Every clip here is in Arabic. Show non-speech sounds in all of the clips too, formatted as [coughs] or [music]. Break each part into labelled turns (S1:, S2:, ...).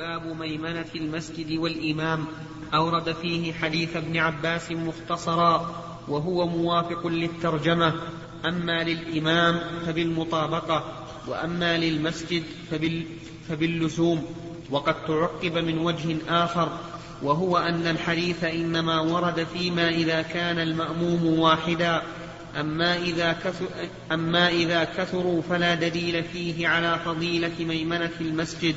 S1: باب ميمنة المسجد والإمام أورد فيه حديث ابن عباس مختصرا وهو موافق للترجمة. أما للإمام فبالمطابقة وأما للمسجد فبال فباللزوم وقد تعقب من وجه آخر وهو أن الحديث إنما ورد فيما إذا كان المأموم واحدا. أما إذا, كثر أما إذا كثروا فلا دليل فيه على فضيلة ميمنة المسجد.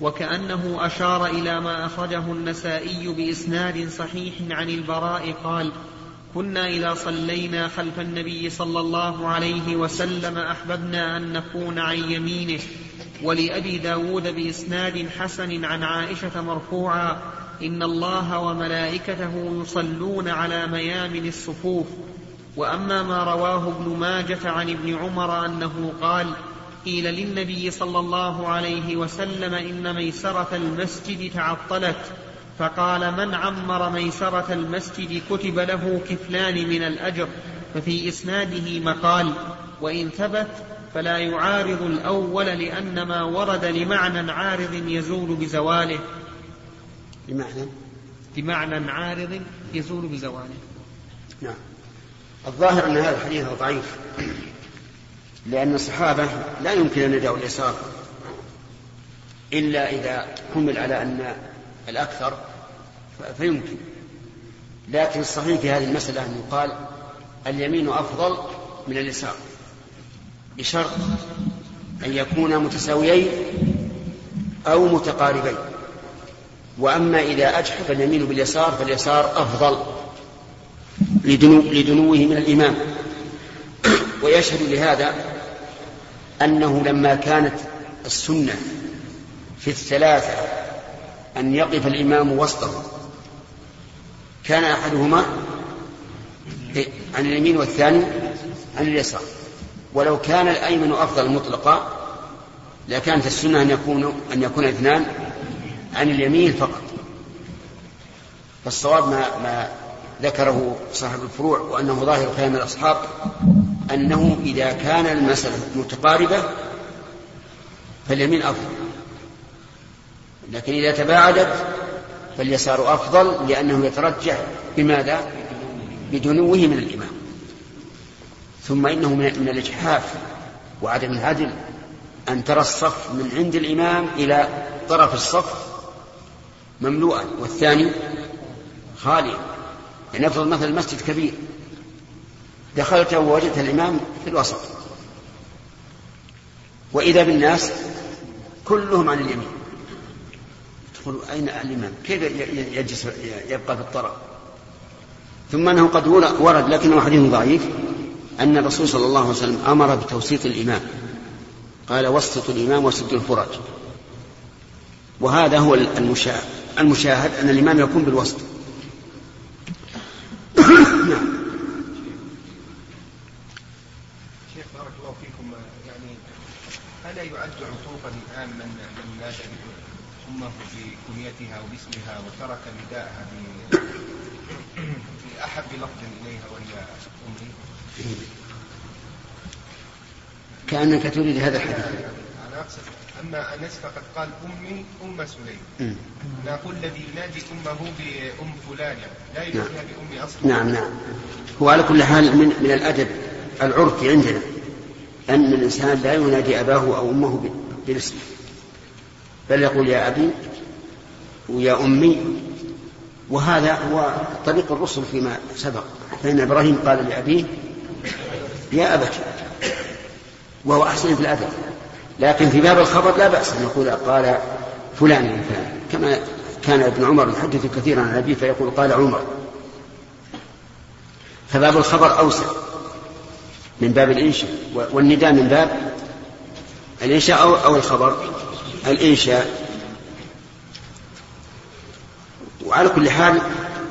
S1: وكأنه أشار إلى ما أخرجه النسائي بإسناد صحيح عن البراء قال كنا إذا صلينا خلف النبي صلى الله عليه وسلم أحببنا أن نكون عن يمينه ولأبي داود بإسناد حسن عن عائشة مرفوعا إن الله وملائكته يصلون على ميامن الصفوف. وأما ما رواه ابن ماجة عن ابن عمر أنه قال قيل للنبي صلى الله عليه وسلم إن ميسرة المسجد تعطلت فقال من عمر ميسرة المسجد كتب له كفلان من الأجر ففي إسناده مقال وإن ثبت فلا يعارض الأول لأن ما ورد لمعنى عارض يزول بزواله.
S2: بمعنى؟
S1: بمعنى عارض يزول بزواله.
S2: نعم. الظاهر أن هذا الحديث ضعيف. لأن الصحابة لا يمكن أن يدعوا اليسار إلا إذا حمل على أن الأكثر فيمكن. لكن الصحيح في هذه المسألة أن يقال اليمين أفضل من اليسار بشرط أن يكونا متساويين أو متقاربين. وأما إذا أجحف اليمين باليسار فاليسار أفضل لدنو لدنوه من الإمام. [coughs] ويشهد لهذا أنه لما كانت السنة في الثلاثة أن يقف الإمام وسطه كان أحدهما عن اليمين والثاني عن اليسار. ولو كان الأيمن أفضل مطلقا لكانت السنة أن يكون أن يكون اثنان عن اليمين فقط. فالصواب ما ما ذكره صاحب الفروع وأنه ظاهر كلام الأصحاب أنه إذا كان المسألة متقاربة فاليمين أفضل. لكن إذا تباعدت فاليسار أفضل لأنه يترجح بماذا؟ بدنوه من الإمام. ثم إنه من الإجحاف وعدم العدل. أن ترى الصف من عند الإمام إلى طرف الصف مملوءا والثاني خاليا. يعني نفرض مثلا المسجد كبير دخلت ووجدت الإمام في الوسط. وإذا بالناس كلهم عن اليمين. تقول أين الإمام؟ كيف يجلس يبقى في الطرف ثم أنه قد ورد لكنه حديث ضعيف أن الرسول صلى الله عليه وسلم أمر بتوسيط الإمام. قال وسطوا الإمام وسدوا الفرج. وهذا هو المشاهد المشاهد أن الإمام يكون بالوسط.
S3: نعم شيخ بارك الله فيكم يعني ألا يعد عطوفا الآن من من نادى أمه بكنيتها وباسمها وترك نداءها بأحب لفظ إليها وهي أمي؟
S2: كأنك تريد هذا الحديث.
S3: أنا أقصد أن أنس فقد قال أمي أم سليم. نقول الذي ينادي أمه بأم فلان. لا يناديها نعم. بأم أصلا.
S2: نعم نعم. هو على كل حال من, من الأدب العرفي عندنا أن الإنسان لا ينادي أباه أو أمه بالاسم. بل يقول يا أبي ويا أمي. وهذا هو طريق الرسل فيما سبق. فإن إبراهيم قال لأبيه يا أبت وهو أحسن في الأدب. لكن في باب الخبر لا بأس أن يقول قال فلان فلان كما كان ابن عمر يحدث كثيرا عن أبيه فيقول قال عمر. فباب الخبر أوسع من باب الإنشاء والنداء من باب الإنشاء أو, أو الخبر. الإنشاء وعلى كل حال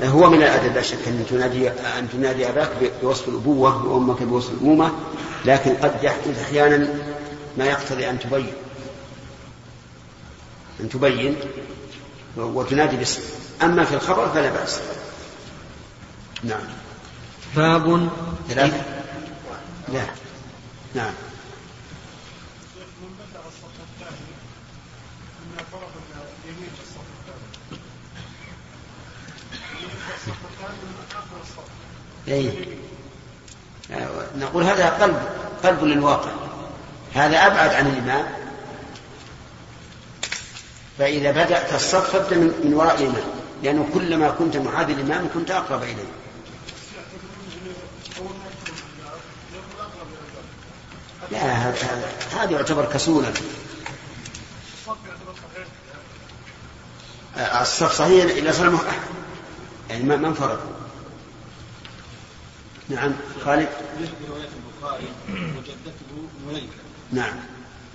S2: هو من الأدب لا شك أن تنادي أن تنادي أباك بوصف الأبوة وأمك بوصف الأمومة لكن قد يحدث أحيانا ما يقتضي أن تبين. أن تبين وتنادي باسم. أما في الخبر فلا بأس. نعم.
S1: باب
S2: ثلاثة. لا. نعم. أي. نقول هذا قلب قلب للواقع. هذا أبعد عن الإمام فإذا بدأت الصف فابدأ من وراء الإمام لأنه كلما كنت محاذي الإمام كنت أقرب إليه. لا هذا هذا يعتبر كسولا الصف صحيح إذا صار يعني ما انفرد. نعم خالد.
S4: رواية البخاري وجدته مليكة
S2: نعم.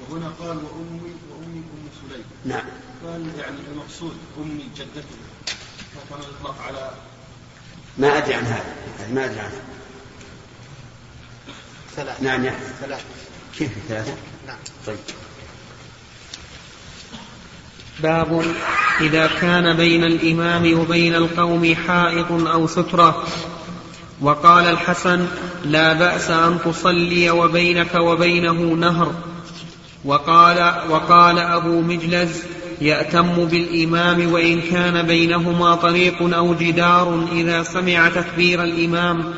S4: وهنا قال وأمي وأمي أم سليم.
S2: نعم.
S4: قال يعني المقصود أمي جدته فكان الإطلاق على
S2: ما أدري عن هذا. يعني ما أدري عنه
S3: ثلاثة.
S2: نعم يا
S3: ثلاثة.
S2: كيف ثلاثة؟
S3: نعم.
S2: طيب.
S1: باب إذا كان بين الإمام وبين القوم حائط أو سترة. وقال الحسن لا بأس أن تصلي وبينك وبينه نهر. وقال وقال أبو مجلز يأتم بالإمام وإن كان بينهما طريق أو جدار إذا سمع تكبير الإمام.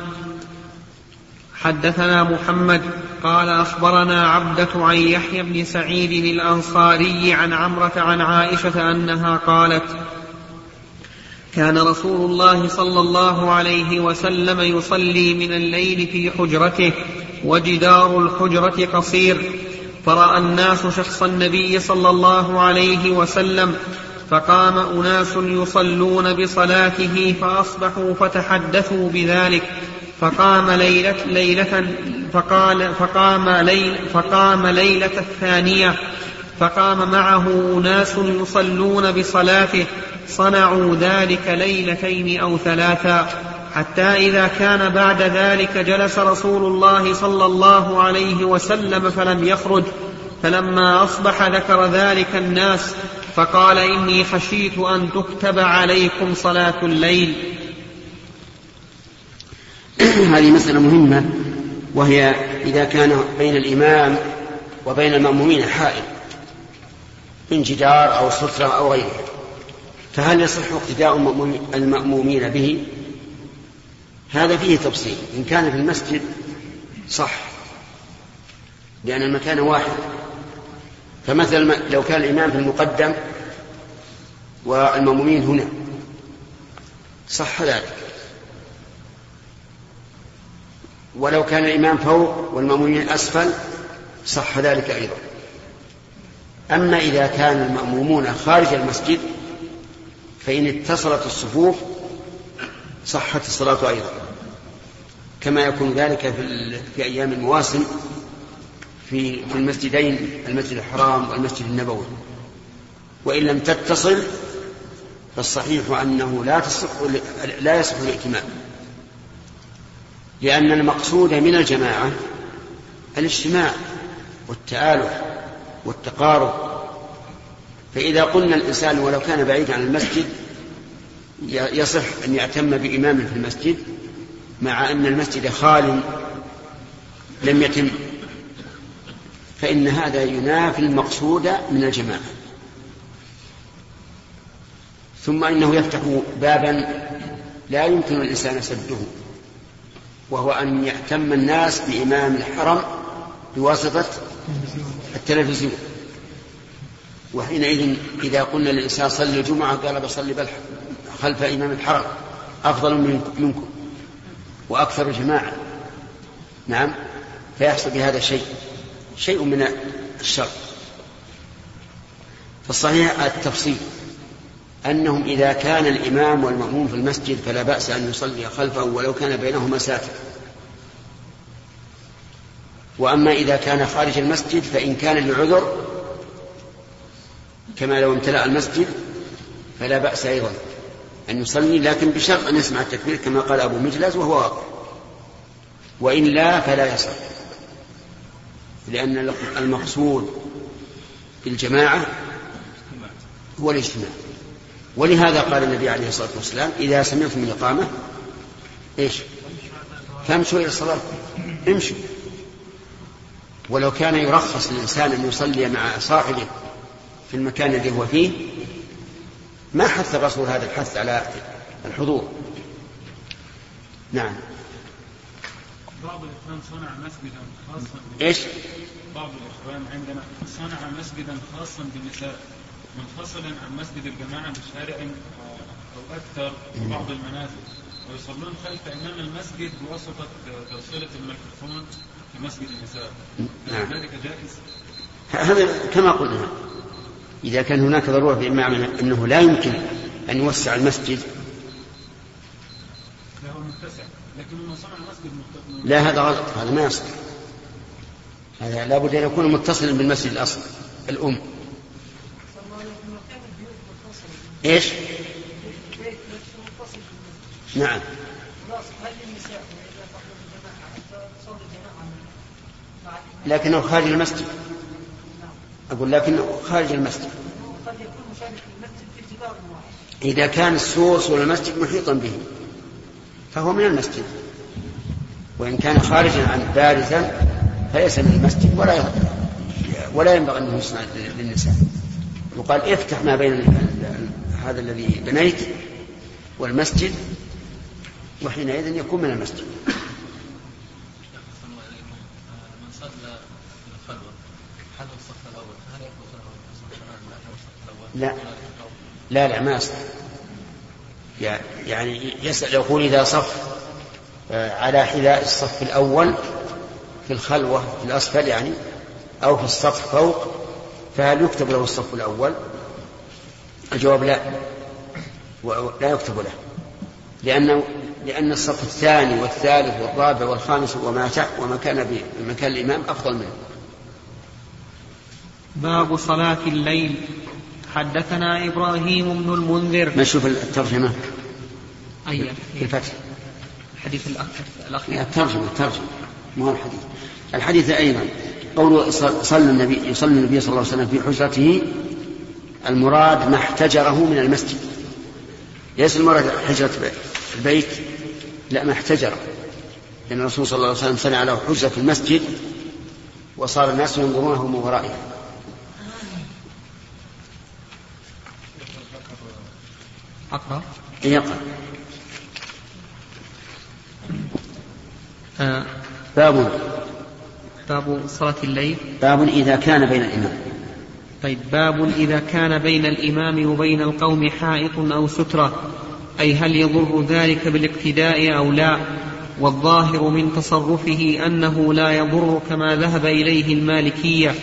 S1: حدثنا محمد قال أخبرنا عبدة عن يحيى بن سعيد الأنصاري عن عمرة عن عائشة أنها قالت كان رسول الله صلى الله عليه وسلم يصلي من الليل في حجرته وجدار الحجرة قصير. فرأى الناس شخص النبي صلى الله عليه وسلم فقام أناس يصلون بصلاته فأصبحوا فتحدثوا بذلك. فقام ليلة ليلة فقال فقام ليل فقام ليلة الثانية. فقام معه أناس يصلون بصلاته صنعوا ذلك ليلتين أو ثلاثا حتى إذا كان بعد ذلك جلس رسول الله صلى الله عليه وسلم فلم يخرج. فلما أصبح ذكر ذلك الناس فقال إني خشيت أن تكتب عليكم صلاة الليل. [clears throat]
S2: هذه مسألة مهمة وهي إذا كان بين الإمام وبين المأمومين حائل من جدار أو سترة أو غيره فهل يصح اقتداء المأمومين به؟ هذا فيه تفصيل. إن كان في المسجد صح. لأن المكان واحد. فمثلا لو كان الإمام في المقدم والمأمومين هنا. صح ذلك. ولو كان الإمام فوق والمأمومين أسفل صح ذلك أيضا. أما إذا كان المأمومون خارج المسجد فإن اتصلت الصفوف صحت الصلاة أيضا. كما يكون ذلك في, في أيام المواسم في في المسجدين المسجد الحرام والمسجد النبوي. وإن لم تتصل فالصحيح أنه لا تصح لا يصح الائتمام لأن المقصود من الجماعة الاجتماع والتآلف والتقارب فإذا قلنا الإنسان ولو كان بعيدا عن المسجد يصح أن يعتم بإمام في المسجد مع أن المسجد خال لم يتم. فإن هذا ينافي المقصود من الجماعة. ثم إنه يفتح بابا لا يمكن الإنسان سده وهو أن يهتم الناس بإمام الحرم بواسطة التلفزيون. وحينئذ إذا قلنا للإنسان صلي الجمعة قال بصلي بل خلف إمام الحرم أفضل منكم وأكثر جماعة. نعم فيحصل بهذا شيء شيء من الشر. فالصحيح التفصيل أنهم إذا كان الإمام والمأموم في المسجد فلا بأس أن يصلي خلفه ولو كان بينهما ساتر وأما إذا كان خارج المسجد فإن كان لعذر كما لو امتلأ المسجد فلا بأس أيضا أن يصلي لكن بشرط أن يسمع التكبير كما قال أبو مجلس وهو واقع. وإن لا فلا يصح لأن المقصود بالجماعة هو الاجتماع. ولهذا قال النبي عليه الصلاة والسلام إذا سمعتم الإقامة إيش؟ فامشوا إلى الصلاة. امشوا. ولو كان يرخص للإنسان أن يصلي مع صاحبه في المكان الذي هو فيه ما حث الرسول هذا الحث على الحضور نعم
S5: بعض الإخوان صنع مسجدا خاصا
S2: إيش؟
S5: بعض الإخوان عندنا صنع مسجدا خاصا بالنساء منفصلا عن مسجد الجماعة بشارع أو أكثر في بعض المنازل ويصلون خلف إمام المسجد بواسطة توصيلة الميكروفون في مسجد النساء
S2: نعم.
S5: ذلك جائز؟
S2: هذا كما قلنا إذا كان هناك ضرورة بمعنى أنه لا يمكن أن يوسع المسجد.
S5: لا هو متسع لكن من صنع المسجد مت-
S2: لا هذا غلط هذا ما يصح هذا لابد أن يكون متصلا بالمسجد الأصل الأم. إيش؟ نعم. لكنه خارج المسجد. أقول لكنه خارج المسجد. إذا كان السور سور المسجد محيطا به فهو من المسجد. وإن كان خارجا عن بارزا فليس من المسجد ولا ولا ينبغي أنه يصنع للنساء. يقال افتح ما بين هذا الذي بنيت والمسجد وحينئذ يكون من المسجد
S6: من صلى في الخلوة حل الصف الأول هل يقول له الصف الأول
S2: لا. لا لا ما يع- يعني يسأل يقول إذا صف آه، على حذاء الصف الأول في الخلوة في الأسفل يعني أو في الصف فوق فهل يكتب له الصف الأول؟ الجواب لا. لا يكتب له. لأنه لأن الصف الثاني والثالث والرابع والخامس وما وما كان بمكان الإمام أفضل منه.
S1: باب صلاة الليل. حدثنا إبراهيم بن المنذر.
S2: نشوف الترجمة؟
S1: أي
S2: في الفتح.
S1: الحديث الأخ- الأخير.
S2: الترجمة الترجمة. هو الحديث؟ الحديث أيضا قوله صل- صلى النبي يصلي النبي صلى الله عليه وسلم في حجرته المراد ما احتجره من المسجد. ليس المراد حجرة البيت. لا ما احتجره. لأن الرسول صلى الله عليه وسلم صنع له حجرة في المسجد وصار الناس ينظرونه من ورائه
S1: أقرأ.
S2: يقرأ.
S1: آه.
S2: باب
S1: باب صلاة الليل.
S2: باب إذا كان بين الإمام.
S1: طيب باب إذا كان بين الإمام وبين القوم حائط أو سترة. أي هل يضر ذلك بالاقتداء أو لا؟ والظاهر من تصرفه أنه لا يضر كما ذهب إليه المالكية.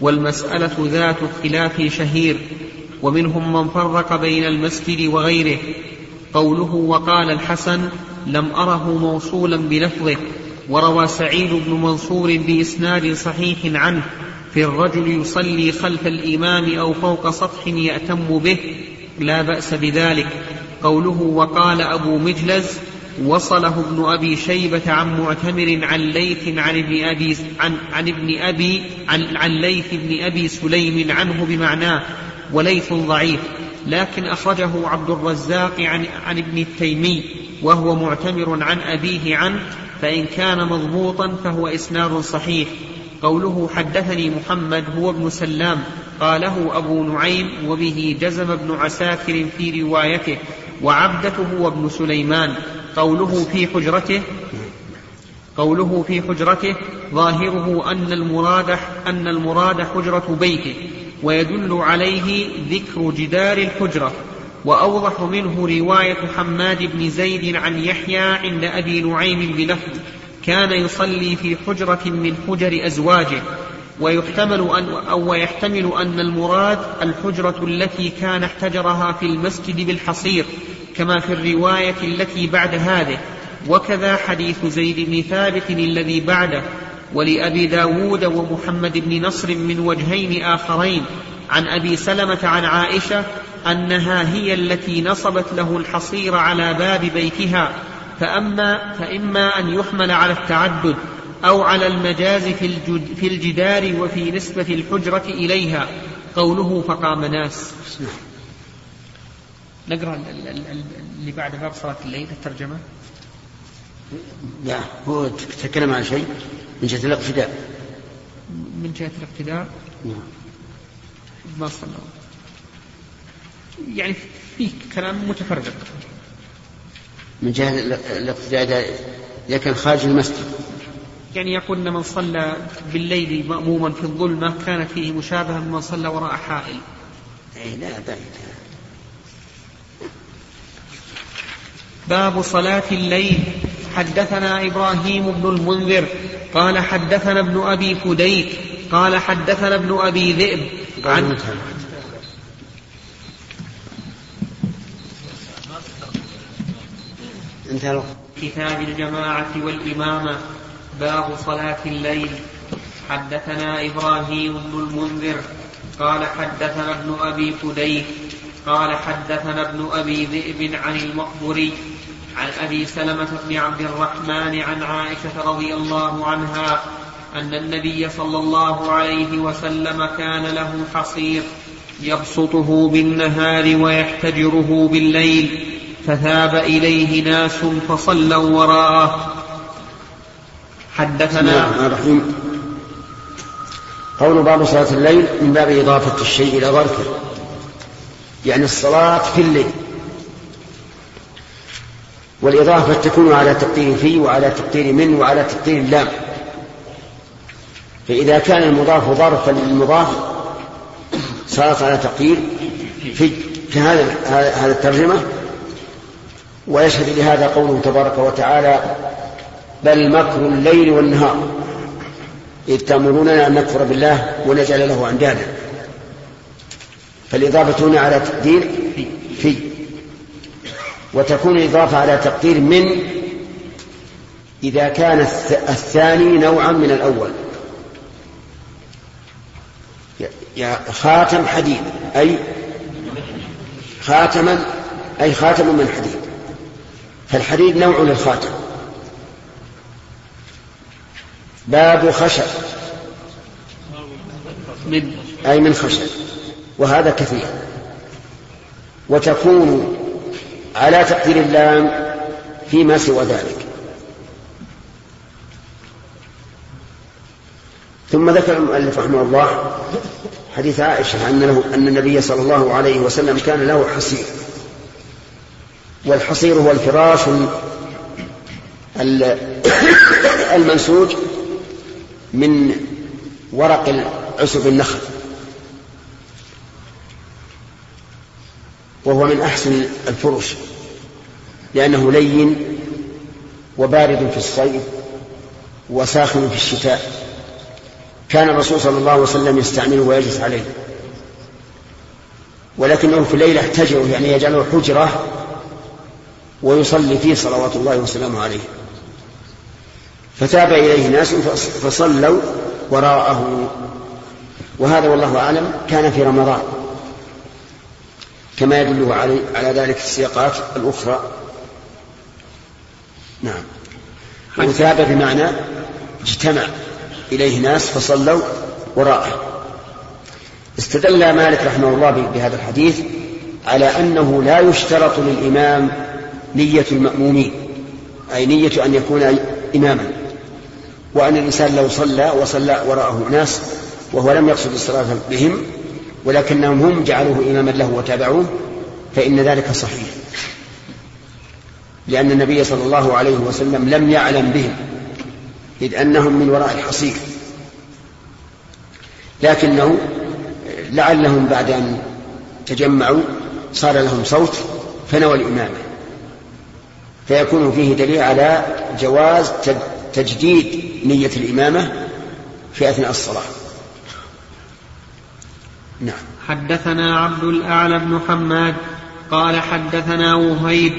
S1: والمسألة ذات اختلاف شهير. ومنهم من فرق بين المسجد وغيره. قوله وقال الحسن لم أره موصولا بلفظه. وروى سعيد بن منصور بإسناد صحيح عنه في الرجل يصلي خلف الإمام أو فوق سطح يأتم به. لا بأس بذلك. قوله وقال أبو مجلز وصله ابن أبي شيبة عن معتمر عن ليث عن ابن أبي عن, عن ابن أبي عن, عن ليث بن أبي سليم عنه بمعناه. وليث ضعيف لكن أخرجه عبد الرزاق عن, عن ابن التيمي وهو معتمر عن أبيه عنه فإن كان مضبوطا فهو إسناد صحيح. قوله حدثني محمد هو ابن سلام قاله أبو نعيم وبه جزم ابن عساكر في روايته وعبدته هو ابن سليمان. قوله في حجرته قوله في حجرته ظاهره أن المراد أن المراد حجرة بيته. ويدل عليه ذكر جدار الحجرة وأوضح منه رواية حماد بن زيد عن يحيى عند أبي نعيم بلفظ كان يصلي في حجرة من حجر أزواجه ويحتمل أن أو ويحتمل أن المراد الحجرة التي كان احتجرها في المسجد بالحصير كما في الرواية التي بعد هذه. وكذا حديث زيد بن ثابت الذي بعده. ولأبي داود ومحمد بن نصر من وجهين آخرين. عن أبي سلمة عن عائشة أنها هي التي نصبت له الحصير على باب بيتها فأما فإما أن يحمل على التعدد أو على المجاز في, في الجدار وفي نسبة الحجرة إليها. قوله فقام ناس. نقرأ ال- ال- ال- اللي بعد باب صلاة الليل الترجمة.
S2: لا هو تكلم عن شيء؟ من جهة الاقتداء.
S1: من جهة الاقتداء؟
S2: نعم.
S1: ما صلى يعني في كلام متفرق
S2: من جهة ال- الاقتداء إذا كان خارج المسجد.
S1: يعني يقول أن من صلى بالليل مأموما في الظلمة كانت فيه مشابهة بمن صلى وراء حائل.
S2: أي لا بعيد.
S1: باب صلاة الليل. حدثنا إبراهيم بن المنذر. قال حدثنا ابن أبي فديك قال حدثنا ابن أبي ذئب. عن
S2: انتهى
S1: كتاب الجماعة والإمامة باب صلاة الليل. حدثنا إبراهيم بن المنذر قال حدثنا ابن أبي فديك قال حدثنا ابن أبي ذئب عن المقبري عن أبي سلمة بن عبد الرحمن عن عائشة رضي الله عنها أن النبي صلى الله عليه وسلم كان له حصير يبسطه بالنهار ويحتجره بالليل فثاب إليه ناس فصلوا وراءه. حدثنا
S2: بسم الله الرحيم. قول باب صلاة الليل من باب إضافة الشيء إلى ظرفه يعني الصلاة في الليل. والإضافة تكون على تقدير في وعلى تقدير من وعلى تقدير اللام فإذا كان المضاف ظرفا للمضاف صارت على تقدير في كهذا هذا الترجمة. ويشهد لهذا قوله تبارك وتعالى بل مكر الليل والنهار. إذ تأمروننا أن نكفر بالله ونجعل له أندادا. فالإضافة هنا على تقدير وتكون الإضافة على تقدير من إذا كان الثاني نوعا من الأول. يا خاتم حديد أي خاتما أي خاتم من حديد فالحديد نوع للخاتم. باب خشب.
S1: من
S2: أي من خشب. وهذا كثير. وتكون على تقدير اللام فيما سوى ذلك. ثم ذكر المؤلف رحمه الله حديث عائشة أن, له أن النبي صلى الله عليه وسلم كان له حصير. والحصير هو الفراش [coughs] المنسوج من ورق عصب النخل. وهو من أحسن الفرش لأنه لين وبارد في الصيف وساخن في الشتاء. كان الرسول صلى الله عليه وسلم يستعمله ويجلس عليه. ولكنه في الليل احتجره يعني يجعله حجرة ويصلي فيه صلوات الله وسلامه عليه. فتاب إليه ناس فصلوا وراءه. وهذا والله أعلم كان في رمضان. كما يدل علي على ذلك السياقات الأخرى. نعم. وثاب بمعنى اجتمع إليه ناس فصلوا وراءه. استدل مالك رحمه الله بهذا الحديث على أنه لا يشترط للإمام نية المأمومين أي نية أن يكون إماما وأن الإنسان لو صلى وصلى وراءه ناس وهو لم يقصد الصلاة بهم ولكنهم هم جعلوه إماما له وتابعوه فإن ذلك صحيح. لأن النبي صلى الله عليه وسلم لم يعلم بهم إذ أنهم من وراء الحصير. لكنه لعلهم بعد أن تجمعوا صار لهم صوت فنوى الإمامة. فيكون فيه دليل على جواز تجديد نية الإمامة في أثناء الصلاة. نعم.
S1: حدثنا عبد الأعلى بن حماد قال حدثنا وهيب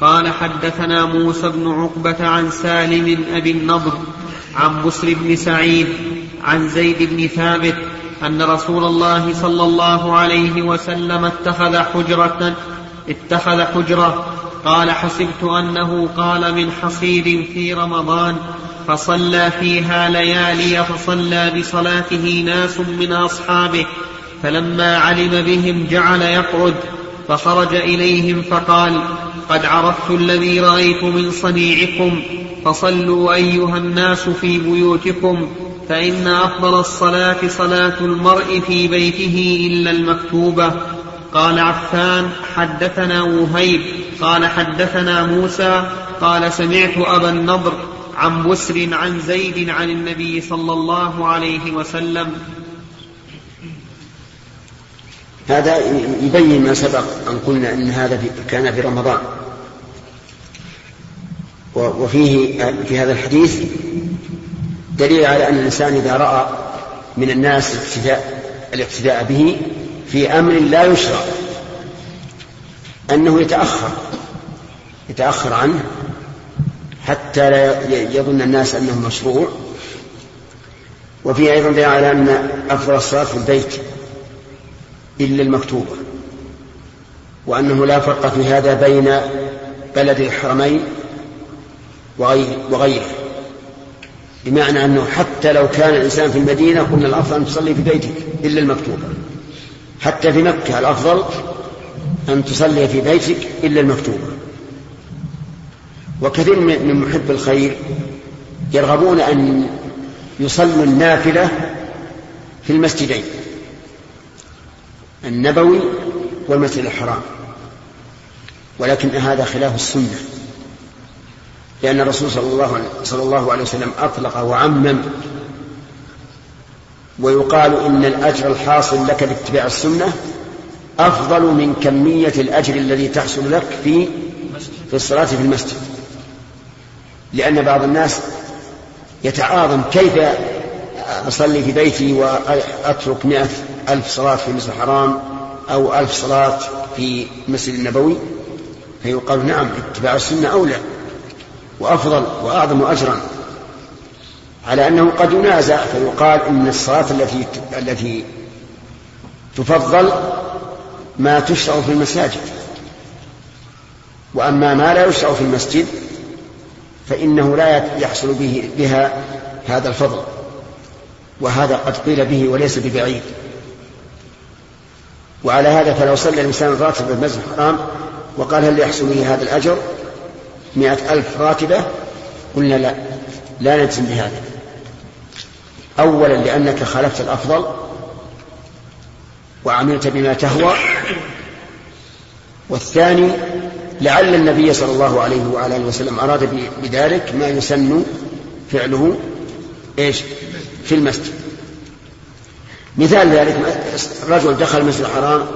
S1: قال حدثنا موسى بن عقبة عن سالم أبي النضر عن بسر بن سعيد عن زيد بن ثابت أن رسول الله صلى الله عليه وسلم اتخذ حجرة اتخذ حجرة قال حسبت أنه قال من حصير في رمضان فصلى فيها ليالي فصلى بصلاته ناس من أصحابه. فلما علم بهم جعل يقعد فخرج إليهم فقال قد عرفت الذي رأيت من صنيعكم فصلوا أيها الناس في بيوتكم فإن أفضل الصلاة صلاة المرء في بيته إلا المكتوبة. قال عفان حدثنا وهيب قال حدثنا موسى قال سمعت أبا النضر عن بسر عن زيد عن النبي صلى الله عليه وسلم
S2: هذا يبين ما سبق أن قلنا أن هذا كان في رمضان. وفيه في هذا الحديث دليل على أن الإنسان إذا رأى من الناس الاقتداء الاقتداء به في أمر لا يشرع أنه يتأخر يتأخر عنه حتى لا يظن الناس أنه مشروع. وفيه أيضا دليل على أن أفضل الصلاة في البيت. إلا المكتوبة وأنه لا فرق في هذا بين بلد الحرمين وغيره. بمعنى أنه حتى لو كان الإنسان في المدينة قلنا الأفضل أن تصلي في بيتك إلا المكتوبة. حتى في مكة الأفضل أن تصلي في بيتك إلا المكتوبة. وكثير من محب الخير يرغبون أن يصلوا النافلة في المسجدين. النبوي والمسجد الحرام. ولكن هذا خلاف السنة. لأن الرسول صلى الله, صلى الله عليه وسلم أطلق وعمم ويقال إن الأجر الحاصل لك باتباع السنة أفضل من كمية الأجر الذي تحصل لك في في الصلاة في المسجد. لأن بعض الناس يتعاظم كيف أصلي في بيتي وأترك مئة ألف صلاة في المسجد الحرام أو ألف صلاة في المسجد النبوي فيقال نعم اتباع السنة أولى وأفضل وأعظم أجرا. على أنه قد ينازع فيقال إن الصلاة التي التي تفضل ما تشرع في المساجد. وأما ما لا يشرع في المسجد فإنه لا يحصل به بها هذا الفضل. وهذا قد قيل به وليس ببعيد. وعلى هذا فلو صلى الإنسان الراتب في المسجد الحرام وقال هل به هذا الأجر؟ مئة ألف راتبة؟ قلنا لا لا نجزم بهذا. أولا لأنك خالفت الأفضل وعملت بما تهوى. والثاني لعل النبي صلى الله عليه وعلى آله وسلم أراد بذلك ما يسن فعله إيش؟ في المسجد. مثال ذلك رجل دخل المسجد الحرام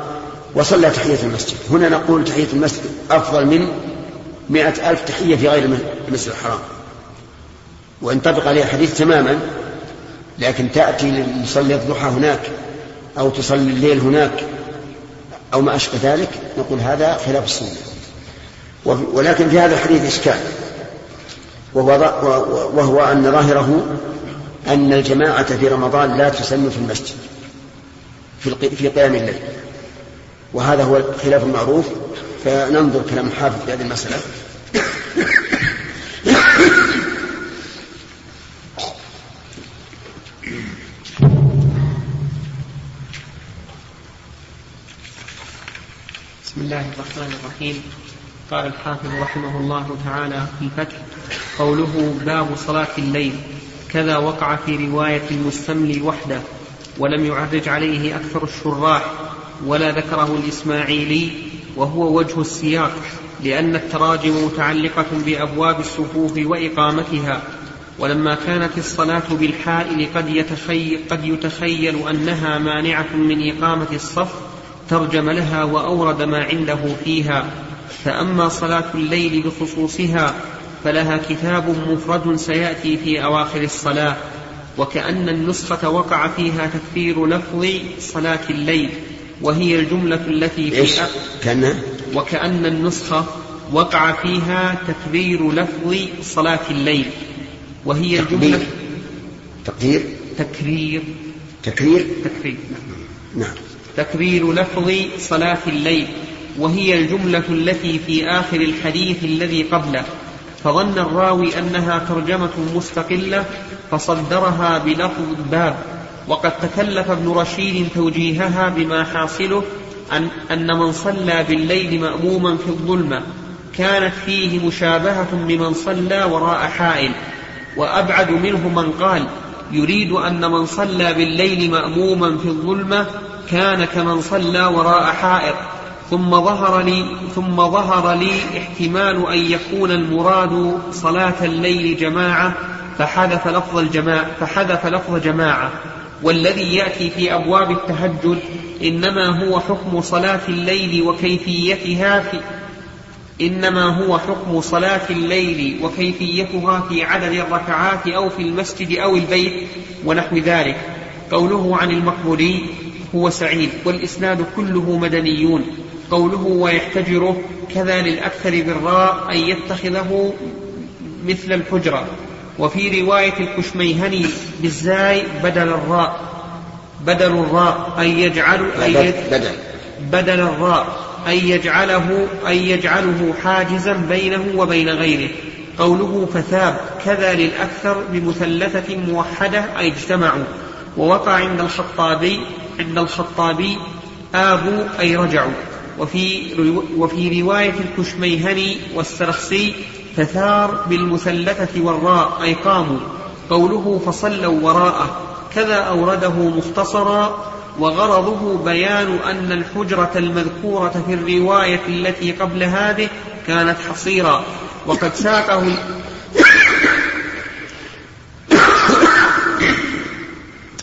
S2: وصلى تحية المسجد. هنا نقول تحية المسجد أفضل من مئة ألف تحية في غير المسجد الحرام. وإن طبق عليه الحديث تماما لكن تأتي لصلي الضحى هناك أو تصلي الليل هناك أو ما أشبه ذلك نقول هذا خلاف السنة. ولكن في هذا الحديث إشكال. وهو أن ظاهره أن الجماعة في رمضان لا تسن في المسجد. في قيام الليل. وهذا هو الخلاف المعروف فننظر كلام الحافظ في هذه المسألة.
S1: بسم الله الرحمن الرحيم. قال الحافظ رحمه الله تعالى في الفتح قوله باب صلاة الليل. كذا وقع في رواية المستملي وحده. ولم يعرج عليه أكثر الشراح ولا ذكره الإسماعيلي وهو وجه السياق لأن التراجم متعلقة بأبواب الصفوف وإقامتها. ولما كانت الصلاة بالحائل قد يتخيل, قد يتخيل أنها مانعة من إقامة الصف ترجم لها وأورد ما عنده فيها. فأما صلاة الليل بخصوصها فلها كتاب مفرد سيأتي في أواخر الصلاة. وكأن النسخة وقع فيها تكفير لفظ صلاة الليل وهي الجملة التي في
S2: إيش؟ كأن؟
S1: وكأن النسخة وقع فيها تكبير لفظ صلاة الليل وهي الجملة
S2: تقدير؟
S1: تكرير
S2: تكرير؟
S1: تكرير.
S2: نعم.
S1: تكرير لفظ صلاة الليل وهي الجملة التي في آخر الحديث الذي قبله. فظن الراوي أنها ترجمة مستقلة فصدرها بلفظ الباب. وقد تكلف ابن رشيد توجيهها بما حاصله أن, أن من صلى بالليل مأموما في الظلمة كانت فيه مشابهة بمن صلى وراء حائل. وأبعد منه من قال يريد أن من صلى بالليل مأموما في الظلمة كان كمن صلى وراء حائط ثم ظهر لي ثم ظهر لي احتمال أن يكون المراد صلاة الليل جماعة فحذف لفظ الجماعة فحذف لفظ جماعة. والذي يأتي في أبواب التهجد إنما هو حكم صلاة الليل وكيفيتها في إنما هو حكم صلاة الليل وكيفيتها في عدد الركعات أو في المسجد أو البيت ونحو ذلك. قوله عن المقبولي هو سعيد والإسناد كله مدنيون. قوله ويحتجره كذا للأكثر بالراء أن يتخذه مثل الحجرة. وفي رواية الكشميهني بالزاي بدل الراء. بدل الراء أن يجعل أن
S2: بدل
S1: بدل. الراء أن يجعله أن يجعله حاجزا بينه وبين غيره. قوله فثاب كذا للأكثر بمثلثة موحدة أي اجتمعوا. ووقع عند الخطابي عند الخطابي آبوا أي رجعوا. وفي وفي رواية الكشميهني والسرخسي فثار بالمثلثة والراء أي قاموا. قوله فصلوا وراءه. كذا أورده مختصرا وغرضه بيان أن الحجرة المذكورة في الرواية التي قبل هذه كانت حصيرا. وقد ساقه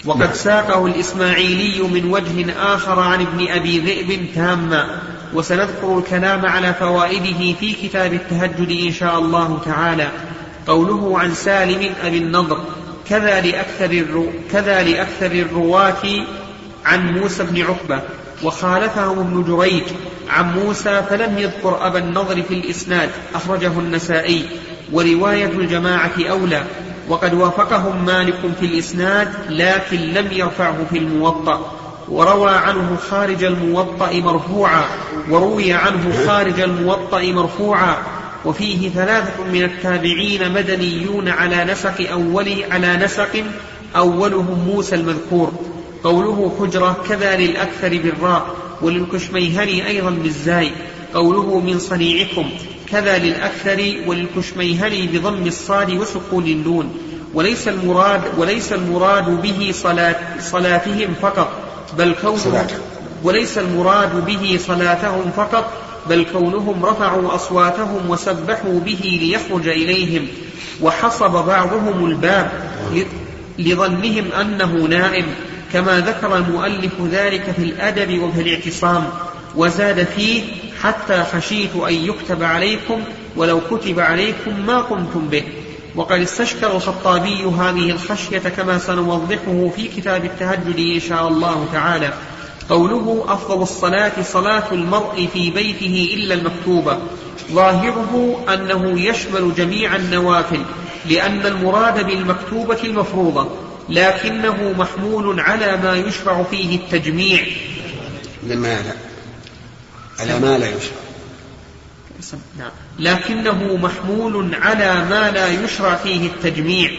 S1: وقد ساقه الإسماعيلي من وجه آخر عن ابن أبي ذئب تاما وسنذكر الكلام على فوائده في كتاب التهجد إن شاء الله تعالى. قوله عن سالم أبي النضر كذا لأكثر, الرو كذا لأكثر الرواة عن موسى بن عقبة وخالفهم ابن جريج عن موسى فلم يذكر أبا النضر في الإسناد أخرجه النسائي ورواية الجماعة أولى. وقد وافقهم مالك في الإسناد لكن لم يرفعه في الموطأ. وروى عنه خارج الموطأ مرفوعا وروي عنه خارج الموطأ مرفوعا. وفيه ثلاثة من التابعين مدنيون على نسق أول على نسق أولهم موسى المذكور. قوله حجرة كذا للأكثر بالراء وللكشميهني أيضا بالزاي. قوله من صنيعكم. كذا للأكثر وللكشميهني بضم الصاد وسكون النون وليس المراد وليس المراد به صلاة صلاتهم فقط بل كونهم وليس المراد به صلاتهم فقط بل كونهم رفعوا أصواتهم وسبحوا به ليخرج إليهم. وحصب بعضهم الباب لظنهم أنه نائم كما ذكر المؤلف ذلك في الأدب وفي الاعتصام. وزاد فيه حتى خشيت أن يكتب عليكم ولو كتب عليكم ما قمتم به. وقد استشكل الخطابي هذه الخشية كما سنوضحه في كتاب التهجد إن شاء الله تعالى. قوله أفضل الصلاة صلاة المرء في بيته إلا المكتوبة. ظاهره أنه يشمل جميع النوافل لأن المراد بالمكتوبة المفروضة لكنه محمول على ما يشرع فيه التجميع.
S2: لما لا على ما لا يشرع.
S1: نعم لكنه محمول على ما لا يشرع فيه التجميع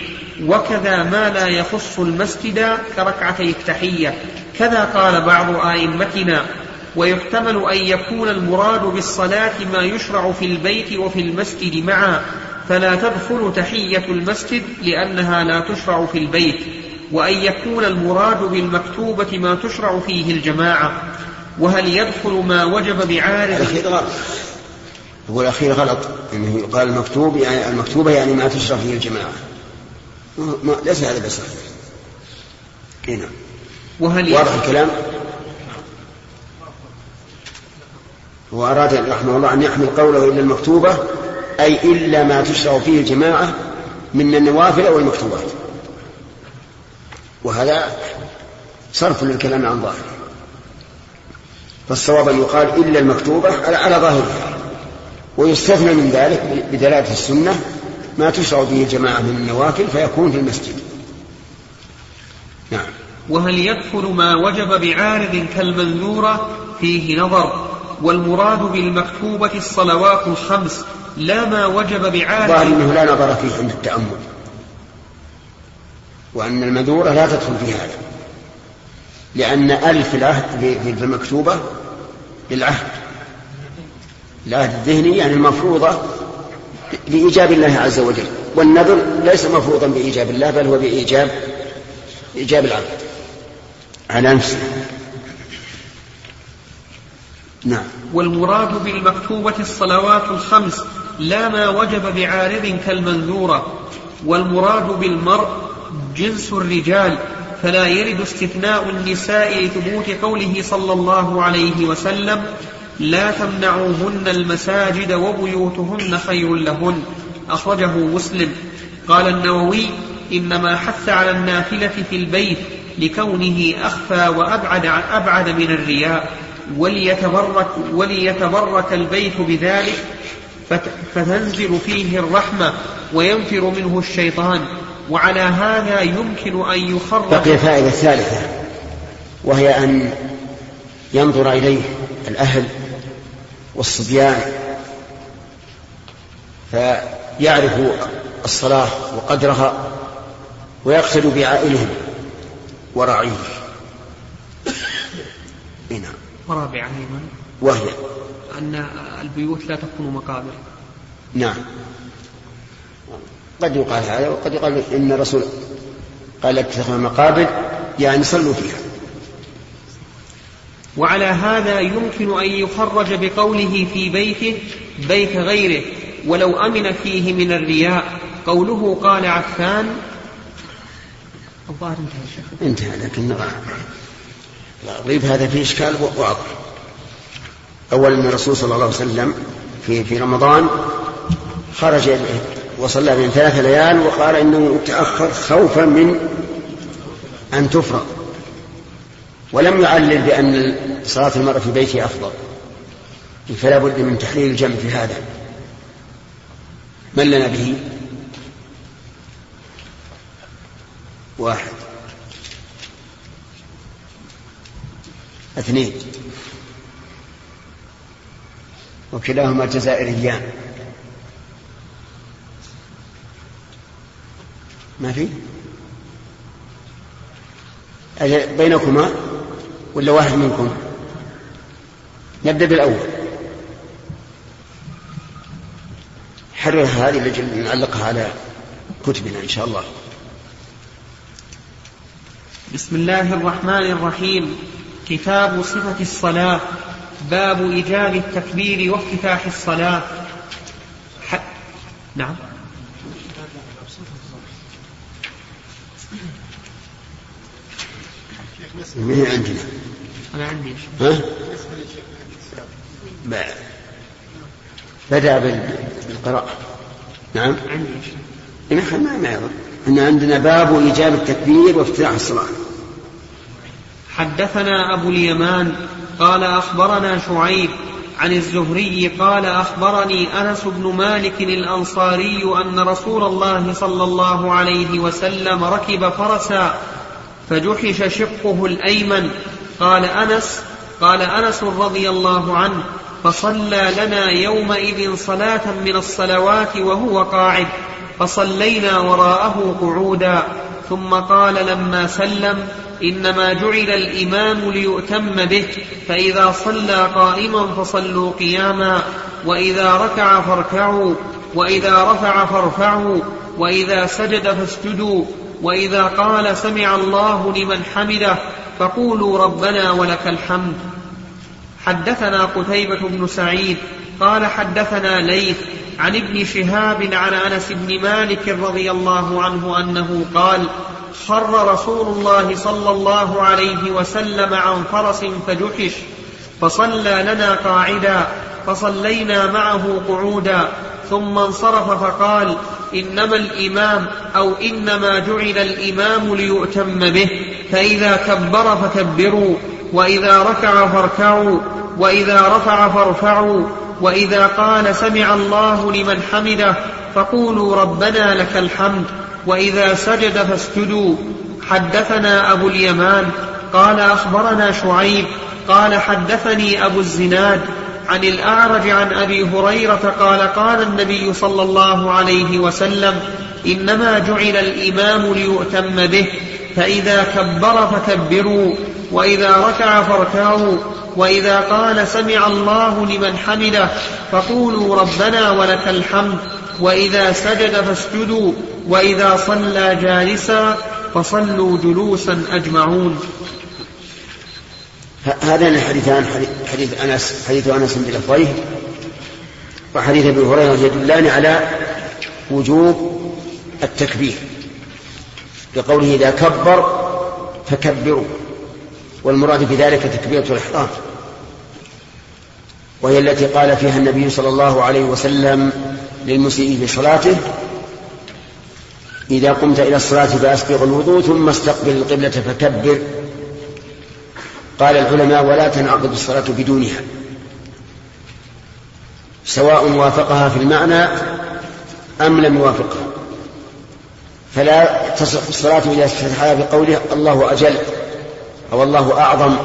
S1: وكذا ما لا يخص المسجد كركعتي التحية. كذا قال بعض آئمتنا ويحتمل أن يكون المراد بالصلاة ما يشرع في البيت وفي المسجد معا فلا تدخل تحية المسجد لأنها لا تشرع في البيت وأن يكون المراد بالمكتوبة ما تشرع فيه الجماعة. وهل يدخل ما وجب بعارض
S2: الأخير غلط. هو الأخير غلط. إنه يقال المكتوب يعني المكتوبة يعني ما تشرع فيه الجماعة. ما ليس هذا بس هنا
S1: وهل
S2: واضح الكلام؟ وأراد رحمه الله أن يحمل قوله إلا المكتوبة أي إلا ما تشرع فيه الجماعة من النوافل أو المكتوبات. وهذا صرف للكلام عن ظاهره. فالصواب أن يقال إلا المكتوبة على ظاهرها. ويستثنى من ذلك بدلالة السنة ما تشرع به الجماعة من النوافل فيكون في المسجد. نعم.
S1: وهل يدخل ما وجب بعارض كالمنذورة؟ فيه نظر. والمراد بالمكتوبة الصلوات الخمس لا ما وجب بعارض
S2: ظاهر أنه لا نظر فيه عند التأمل. وأن المنذورة لا تدخل في هذا. لأن ألف العهد في المكتوبة للعهد العهد الذهني يعني المفروضة بإيجاب الله عز وجل والنذر ليس مفروضا بإيجاب الله بل هو بإيجاب إيجاب العبد. على نفسه نعم.
S1: والمراد بالمكتوبة الصلوات الخمس لا ما وجب بعارض كالمنذورة والمراد بالمرء جنس الرجال فلا يرد استثناء النساء لثبوت قوله صلى الله عليه وسلم لا تمنعوهن المساجد وبيوتهن خير لهن. أخرجه مسلم. قال النووي إنما حث على النافلة في البيت لكونه أخفى وأبعد أبعد من الرياء. وليتبرك وليتبرك البيت بذلك فتنزل فيه الرحمة وينفر منه الشيطان. وعلى هذا يمكن أن يخرج
S2: بقي فائدة ثالثة وهي أن ينظر إليه الأهل والصبيان فيعرف الصلاة وقدرها ويقتد بعائلهم وراعيه
S1: نعم. ورابعا أيضا.
S2: وهي
S1: أن البيوت لا تكون مقابر.
S2: نعم. قد يقال هذا وقد يقال إن الرسول قال اتخذوا مقابر يعني صلوا فيها.
S1: وعلى هذا يمكن أن يخرج بقوله في بيته بيت غيره ولو أمن فيه من الرياء. قوله قال عفان.
S2: الظاهر انتهى الشيخ انتهى لكن الغيب هذا فيه إشكال واضح أولا أن الرسول صلى الله عليه وسلم في في رمضان خرج وصلى من ثلاث ليال وقال إنه تأخر خوفا من أن تفرض ولم يعلل بأن صلاة المرأة في بيته أفضل. فلا بد من تحليل الجمع في هذا. من لنا به؟ واحد. اثنين. وكلاهما جزائريان. ما في؟ بينكما ولا واحد منكم؟ نبدأ بالأول. حرر هذه لجل نعلقها على كتبنا إن شاء الله.
S1: بسم الله الرحمن الرحيم. كتاب صفة الصلاة. باب إيجاب التكبير وافتتاح الصلاة. ح... نعم.
S2: من عندنا
S1: أنا عندي.
S2: ها؟ بدأ بالقراءة. نعم.
S1: عندي.
S2: ما ما يضر إن عندنا باب إيجاب التكبير وافتتاح الصلاة.
S1: حدثنا أبو اليمان قال أخبرنا شعيب عن الزهري قال أخبرني أنس بن مالك الأنصاري أن رسول الله صلى الله عليه وسلم ركب فرسا فجحش شقه الأيمن. قال أنس قال أنس رضي الله عنه فصلى لنا يومئذ صلاة من الصلوات وهو قاعد فصلينا وراءه قعودا. ثم قال لما سلم إنما جعل الإمام ليؤتم به فإذا صلى قائما فصلوا قياما وإذا ركع فاركعوا وإذا رفع فارفعوا وإذا سجد فاسجدوا. وإذا قال سمع الله لمن حمده فقولوا ربنا ولك الحمد. حدثنا قتيبة بن سعيد قال حدثنا ليث عن ابن شهاب عن أنس بن مالك رضي الله عنه أنه قال خر رسول الله صلى الله عليه وسلم عن فرس فجحش فصلى لنا قاعدا فصلينا معه قعودا ثم انصرف فقال إنما الإمام أو إنما جعل الإمام ليؤتم به فإذا كبر فكبروا وإذا ركع فاركعوا وإذا رفع فارفعوا وإذا قال سمع الله لمن حمده فقولوا ربنا لك الحمد وإذا سجد فاسجدوا. حدثنا أبو اليمان قال أخبرنا شعيب قال حدثني أبو الزناد عن الأعرج عن أبي هريرة قال قال النبي صلى الله عليه وسلم إنما جعل الإمام ليؤتم به فإذا كبر فكبروا وإذا ركع فاركعوا وإذا قال سمع الله لمن حمده فقولوا ربنا ولك الحمد وإذا سجد فاسجدوا وإذا صلى جالسا فصلوا جلوسا أجمعون.
S2: هذان الحديثان حديث أنس حديث أنس بلفظيه وحديث أبي هريرة يدلان على وجوب التكبير بقوله إذا كبر فكبروا والمراد بذلك تكبيرة الإحرام وهي التي قال فيها النبي صلى الله عليه وسلم للمسيء في صلاته إذا قمت إلى الصلاة فأسبغ الوضوء ثم استقبل القبلة فكبر قال العلماء ولا تنعقد الصلاة بدونها. سواء وافقها في المعنى أم لم يوافقها. فلا تصح الصلاة إذا استفتحها بقوله الله أجل أو الله أعظم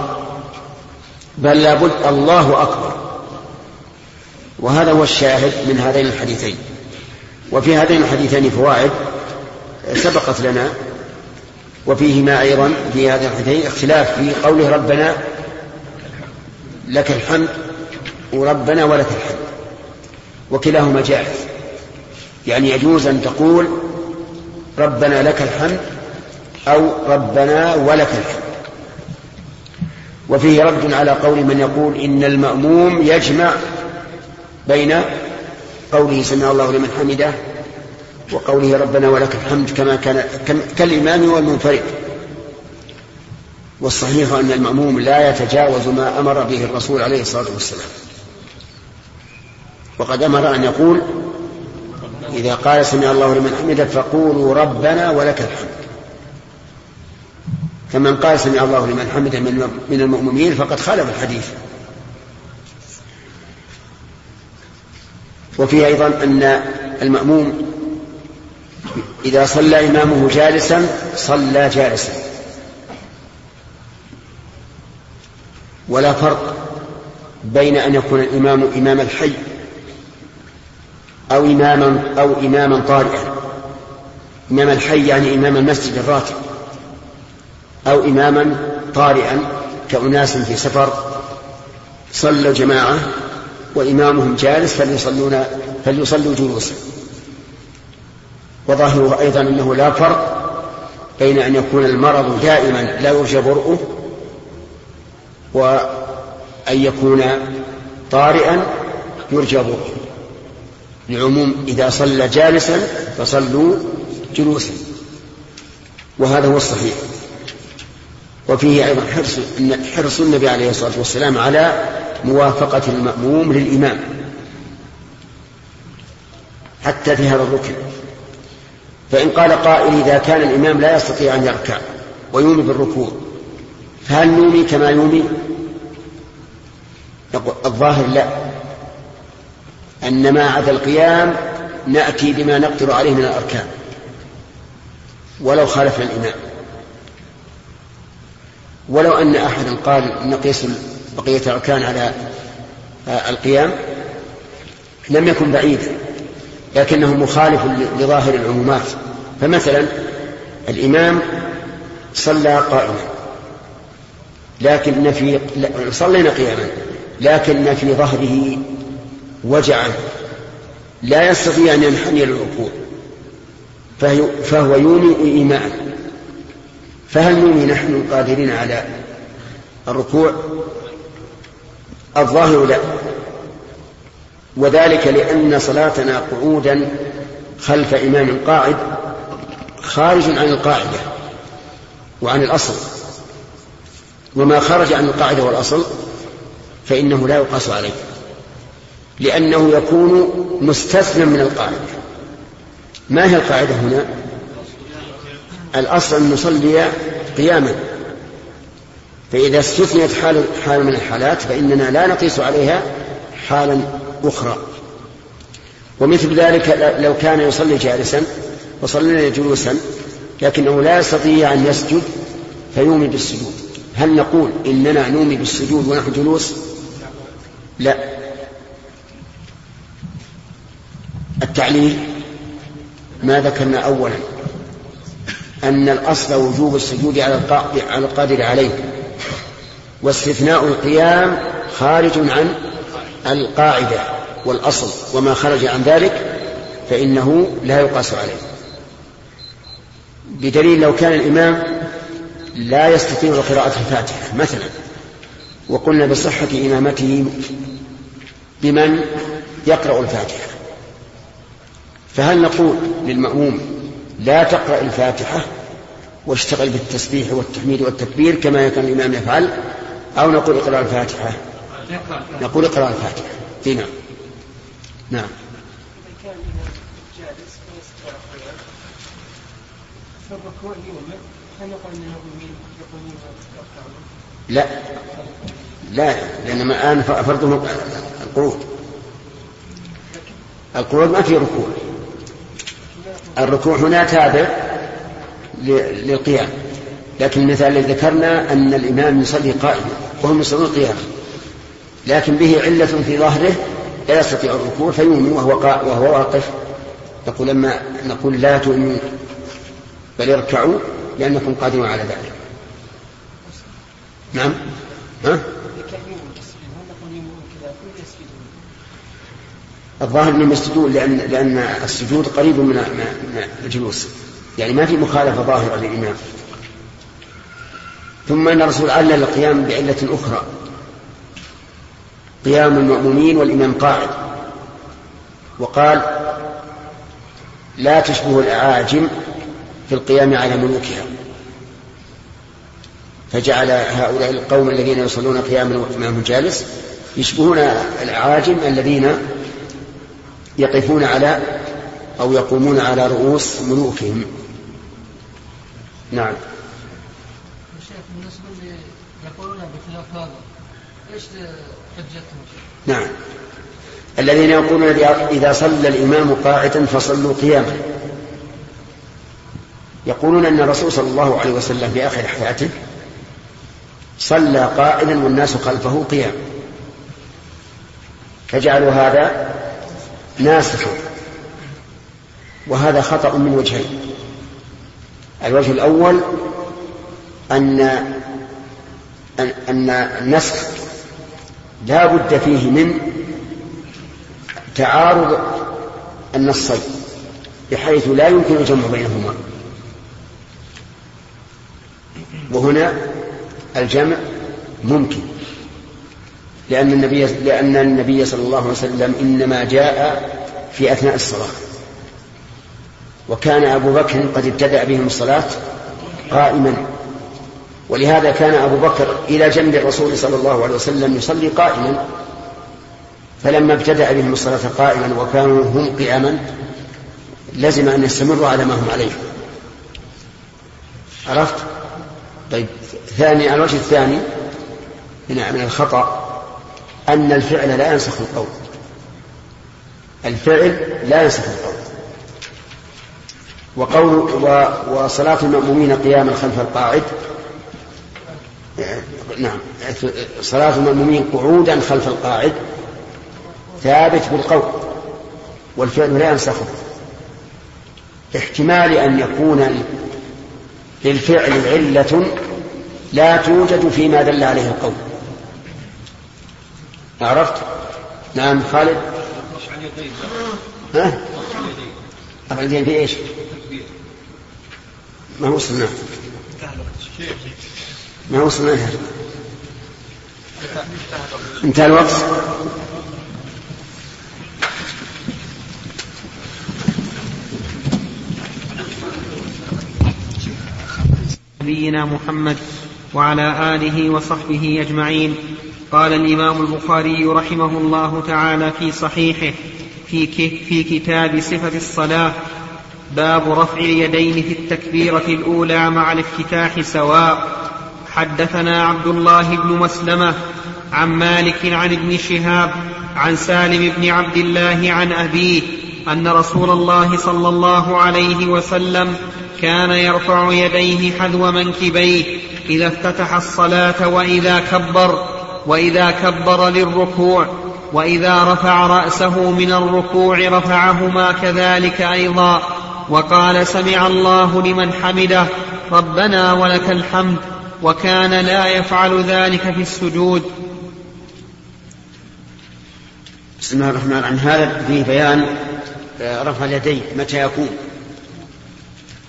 S2: بل لابد الله أكبر. وهذا هو الشاهد من هذين الحديثين. وفي هذين الحديثين فوائد سبقت لنا وفيهما أيضا في هذين الحديثين اختلاف في قوله ربنا لك الحمد وربنا ولك الحمد وكلاهما جائز. يعني يجوز أن تقول ربنا لك الحمد أو ربنا ولك الحمد. وفيه رد على قول من يقول إن المأموم يجمع بين قوله سمع الله لمن حمده وقوله ربنا ولك الحمد كما كان كالإمام والمنفرد. والصحيح أن المأموم لا يتجاوز ما أمر به الرسول عليه الصلاة والسلام. وقد أمر أن يقول إذا قال سمع الله لمن حمده فقولوا ربنا ولك الحمد. فمن قال سمع الله لمن حمده من المؤمنين فقد خالف الحديث. وفيه أيضا أن المأموم إذا صلى إمامه جالسا صلى جالسا. ولا فرق بين أن يكون الإمام إمام الحي أو إماما أو إماما طارئا. إمام الحي يعني إمام المسجد الراتب أو إماما طارئا كأناس في سفر. صلوا جماعة وإمامهم جالس فليصلون فليصلوا جلوسا. وظاهره أيضا أنه لا فرق بين أن يكون المرض دائما لا يرجى برؤه وأن يكون طارئا يرجى برؤه لعموم إذا صلى جالسا فصلوا جلوسا. وهذا هو الصحيح. وفيه أيضا حرص حرص النبي عليه الصلاة والسلام على موافقة المأموم للإمام حتى في هذا الركن. فإن قال قائل إذا كان الإمام لا يستطيع أن يركع ويومي بالركوع فهل نومي كما يومي الظاهر لا. أن ما عدا القيام نأتي بما نقدر عليه من الأركان ولو خالفنا الإمام. ولو أن أحدا قال نقيس بقية الأركان على القيام لم يكن بعيدا لكنه مخالف لظاهر العمومات. فمثلا الإمام صلى قائما لكن في صلينا قياما لكن في ظهره وجعا لا يستطيع أن ينحني للركوع فهو يومي إيماء. فهل نومي نحن قادرين على الركوع؟ الظاهر لا. وذلك لأن صلاتنا قعودا خلف إمام قاعد خارج عن القاعدة وعن الأصل. وما خرج عن القاعدة والأصل فإنه لا يقاس عليه لأنه يكون مستثنى من القاعدة. ما هي القاعدة هنا؟ الأصل أن نصلي قياما. فإذا استثنيت حال, حال من الحالات فإننا لا نقيس عليها حالا أخرى. ومثل ذلك لو كان يصلي جالسا وصلينا جلوسا لكنه لا يستطيع أن يسجد فيومي بالسجود. هل نقول إننا نومي بالسجود ونحن جلوس؟ لا. التعليل ما ذكرنا أولا أن الأصل وجوب السجود على القادر عليه واستثناء القيام خارج عن القاعدة. والأصل وما خرج عن ذلك فإنه لا يقاس عليه. بدليل لو كان الإمام لا يستطيع قراءة الفاتحة مثلا وقلنا بصحة إمامته بمن يقرأ الفاتحة. فهل نقول للمأموم لا تقرأ الفاتحة واشتغل بالتسبيح والتحميد والتكبير كما كان الإمام يفعل أو نقول اقرأ الفاتحة؟ نقول اقرأ الفاتحة. نعم. نعم. لا لا لأن الآن فرضهم القعود. القعود ما في ركوع. الركوع هنا تابع للقيام. لكن المثال الذي ذكرنا أن الإمام يصلي قائما وهم يصلون قياما لكن به علة في ظهره لا يستطيع الركوع فيؤمن وهو وهو واقف. نقول لما نقول لا تؤمنوا بل اركعوا لأنكم قادرون على ذلك. نعم. ها؟ الظاهر أنهم يسجدون لأن لأن السجود قريب من من الجلوس. يعني ما في مخالفة ظاهرة للإمام. ثم إن الرسول علل القيام بعلة أخرى. قيام المأمومين والإمام قاعد. وقال لا تشبه الأعاجم في القيام على ملوكها. فجعل هؤلاء القوم الذين يصلون قياما والإمام جالس يشبهون الأعاجم الذين يقفون على أو يقومون على رؤوس ملوكهم. نعم.
S6: بالنسبة يقولون بخلاف هذا إيش؟
S2: نعم. الذين يقولون إذا صلى الإمام قاعدا فصلوا قياما. يقولون أن الرسول صلى الله عليه وسلم في آخر حياته صلى قائدا والناس خلفه قيام فجعلوا هذا ناسخا. وهذا خطأ من وجهين. الوجه الأول أن, أن النسخ لا بد فيه من تعارض النصين بحيث لا يمكن الجمع بينهما. وهنا الجمع ممكن لأن النبي لأن النبي صلى الله عليه وسلم إنما جاء في أثناء الصلاة. وكان أبو بكر قد ابتدأ بهم الصلاة قائما. ولهذا كان أبو بكر إلى جنب الرسول صلى الله عليه وسلم يصلي قائما فلما ابتدأ بهم الصلاة قائما وكانوا هم قياما لزم أن يستمروا على ما هم عليه. عرفت؟ طيب ثاني الوجه الثاني من من الخطأ أن الفعل لا ينسخ القول. الفعل لا ينسخ القول. وقول وصلاة المأمومين قياما خلف القاعد نعم صلاة المأمومين قعودا خلف القاعد ثابت بالقول والفعل لا ينسخه احتمال أن يكون للفعل علة لا توجد فيما دل عليه القول عرفت؟ نعم خالد ها؟ رفع اليدين في إيش؟ ما وصلنا ما وصلنا لها انتهى الوقت.
S1: نبينا محمد وعلى آله وصحبه أجمعين. قال الإمام البخاري رحمه الله تعالى في صحيحه في في كتاب صفة الصلاة باب رفع اليدين في التكبيرة الأولى مع الافتتاح سواء. حدثنا عبد الله بن مسلمة عن مالك عن ابن شهاب عن سالم بن عبد الله عن أبيه أن رسول الله صلى الله عليه وسلم كان يرفع يديه حذو منكبيه إذا افتتح الصلاة وإذا كبر وإذا كبر للركوع وإذا رفع رأسه من الركوع رفعهما كذلك أيضا. وقال سمع الله لمن حمده ربنا ولك الحمد. وكان لا يفعل ذلك في السجود.
S2: بسم الله الرحمن الرحيم. هذا فيه بيان آه، رفع اليدين متى يكون؟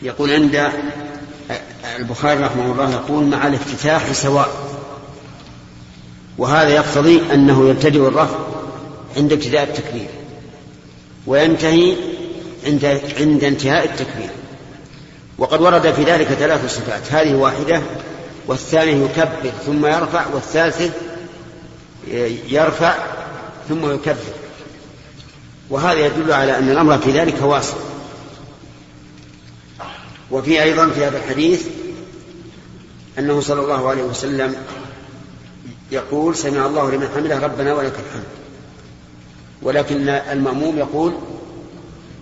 S2: يقول عند آه، البخاري رحمه الله يقول مع الافتتاح سواء. وهذا يقتضي أنه يبتدئ الرفع عند ابتداء التكبير وينتهي عند عند انتهاء التكبير. وقد ورد في ذلك ثلاث صفات هذه واحدة والثاني يكبر ثم يرفع والثالثة يرفع ثم يكبر. وهذا يدل على أن الأمر في ذلك واسع. وفي أيضا في هذا الحديث أنه صلى الله عليه وسلم يقول سمع الله لمن حمده ربنا ولك الحمد. ولكن المأموم يقول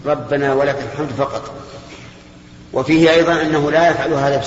S2: ربنا ولك الحمد فقط. وفيه أيضا أنه لا يفعل هذا في